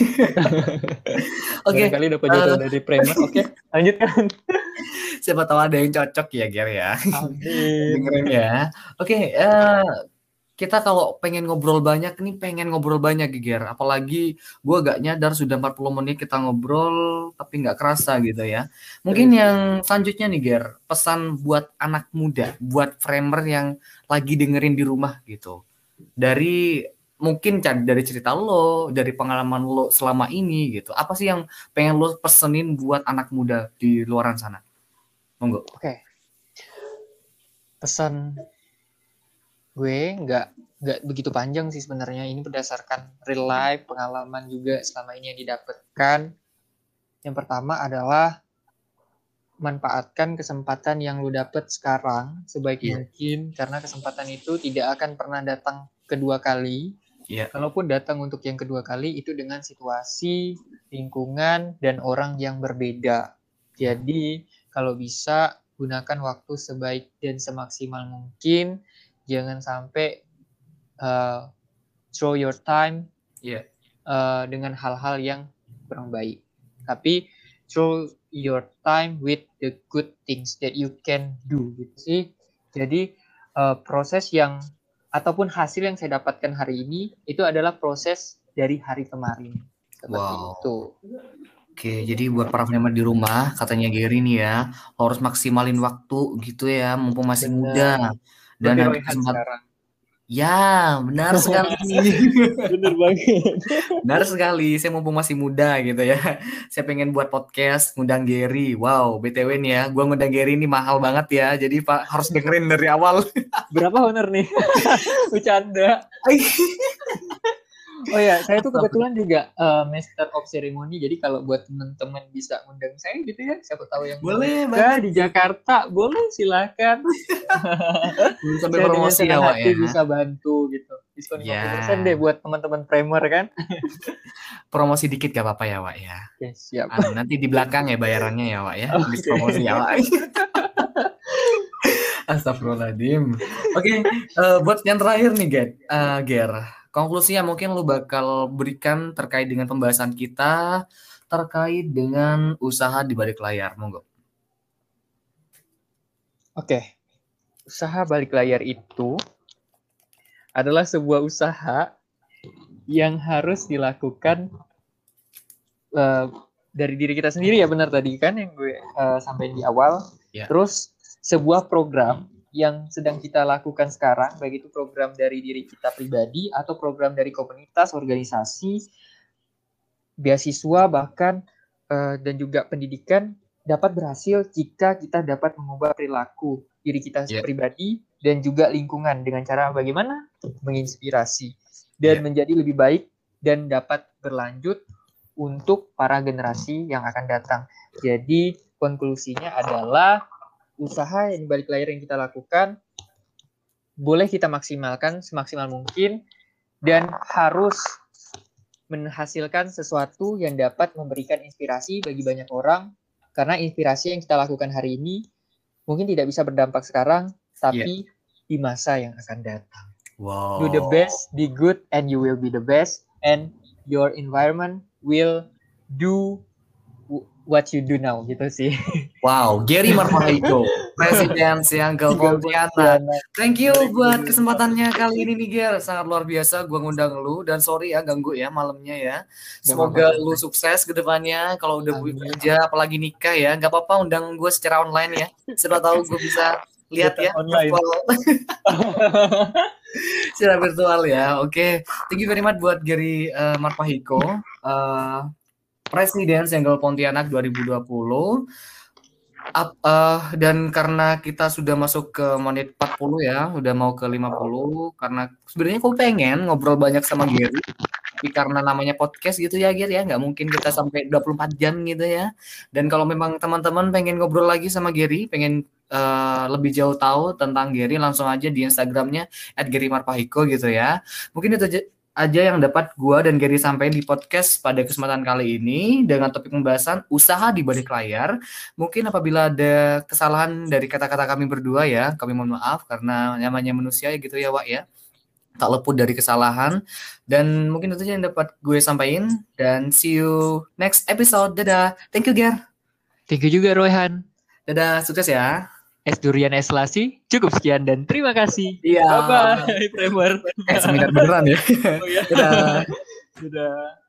Oke. Okay. Kali dapat jodoh uh, dari Premier. Oke, okay, lanjutkan. Siapa tahu ada yang cocok ya, Ger ya. Amin. Dengerin ya. Oke, okay, uh, eh, kita kalau pengen ngobrol banyak nih pengen ngobrol banyak Giger. Apalagi gue gak nyadar sudah 40 menit kita ngobrol tapi nggak kerasa gitu ya. Mungkin yang selanjutnya nih Ger pesan buat anak muda buat framer yang lagi dengerin di rumah gitu. Dari mungkin dari cerita lo dari pengalaman lo selama ini gitu. Apa sih yang pengen lo pesenin buat anak muda di luaran sana? Monggo. Oke. Okay. pesan gue nggak nggak begitu panjang sih sebenarnya. Ini berdasarkan real life pengalaman juga selama ini yang didapatkan. Yang pertama adalah manfaatkan kesempatan yang lu dapet sekarang sebaik yeah. mungkin karena kesempatan itu tidak akan pernah datang kedua kali. Yeah. kalaupun datang untuk yang kedua kali itu dengan situasi lingkungan dan orang yang berbeda. Jadi kalau bisa gunakan waktu sebaik dan semaksimal mungkin jangan sampai uh, throw your time yeah. uh, dengan hal-hal yang kurang baik tapi throw your time with the good things that you can do gitu sih jadi uh, proses yang ataupun hasil yang saya dapatkan hari ini itu adalah proses dari hari kemarin seperti wow. itu Oke, jadi buat para pendengar di rumah, katanya Gary nih ya, harus maksimalin waktu gitu ya, mumpung masih Benar. muda dan nanti kesempatan Ya, benar sekali. benar banget. benar sekali. Saya mumpung masih muda gitu ya. Saya pengen buat podcast ngundang Gary. Wow, BTW nih ya, gua ngundang Gary ini mahal banget ya. Jadi Pak harus dengerin dari awal. Berapa honor nih? Bercanda. Oh ya, saya tuh kebetulan juga uh, Master of Ceremony. Jadi kalau buat teman-teman bisa undang saya gitu ya, siapa tahu yang boleh ya, di Jakarta, boleh silakan. Sampai promosi ya, Wak ya. Bisa bantu gitu. Diskon. 50% deh buat teman-teman primer kan. promosi dikit gak apa-apa ya, Wak ya. Oke, siap. Anu, nanti di belakang ya bayarannya ya, Wak ya. Okay. promosi ya, Wak. Astagfirullahaladzim. Oke, okay, uh, eh, buat yang terakhir nih, Get. Uh, Ger konklusi yang mungkin lu bakal berikan terkait dengan pembahasan kita terkait dengan usaha di balik layar, monggo. Oke, usaha balik layar itu adalah sebuah usaha yang harus dilakukan uh, dari diri kita sendiri ya benar tadi kan yang gue uh, sampaikan di awal. Yeah. Terus sebuah program yang sedang kita lakukan sekarang, baik itu program dari diri kita pribadi atau program dari komunitas, organisasi, beasiswa bahkan uh, dan juga pendidikan dapat berhasil jika kita dapat mengubah perilaku diri kita yeah. pribadi dan juga lingkungan dengan cara bagaimana menginspirasi dan yeah. menjadi lebih baik dan dapat berlanjut untuk para generasi yang akan datang. Jadi konklusinya adalah usaha yang balik layar yang kita lakukan boleh kita maksimalkan semaksimal mungkin dan harus menghasilkan sesuatu yang dapat memberikan inspirasi bagi banyak orang karena inspirasi yang kita lakukan hari ini mungkin tidak bisa berdampak sekarang tapi yeah. di masa yang akan datang. Wow. Do the best, be good and you will be the best and your environment will do what you do now gitu sih. Wow, Gary Marmarito, Presiden Siang Pontianak. Thank you buat kesempatannya kali ini nih Ger, sangat luar biasa. Gua ngundang lu dan sorry ya ganggu ya malamnya ya. Semoga lu sukses ke depannya kalau udah kerja apalagi nikah ya. Gak apa-apa undang gue secara online ya. Siapa tahu gue bisa lihat ya online. secara virtual ya. Oke, okay. thank you very much buat Gary uh, Marpahiko. Uh, Presiden Senggol Pontianak 2020. Up, uh, dan karena kita sudah masuk ke menit 40 ya, udah mau ke 50 karena sebenarnya aku pengen ngobrol banyak sama Gary. Tapi karena namanya podcast gitu ya Gary ya, nggak mungkin kita sampai 24 jam gitu ya. Dan kalau memang teman-teman pengen ngobrol lagi sama Gary, pengen uh, lebih jauh tahu tentang Gary, langsung aja di Instagramnya @garymarpahiko gitu ya. Mungkin itu aja yang dapat gua dan Gary sampaikan di podcast pada kesempatan kali ini dengan topik pembahasan usaha di balik layar. Mungkin apabila ada kesalahan dari kata-kata kami berdua ya, kami mohon maaf karena namanya manusia ya gitu ya, Wak ya. Tak luput dari kesalahan dan mungkin itu aja yang dapat gue sampaikan dan see you next episode. Dadah. Thank you, Ger. Thank you juga, Royhan. Dadah, sukses ya. S Durian S Lasi. Cukup sekian dan terima kasih. Iya. Bye bye, Premier. Eh, seminar beneran ya. oh iya. Dadah. Dadah.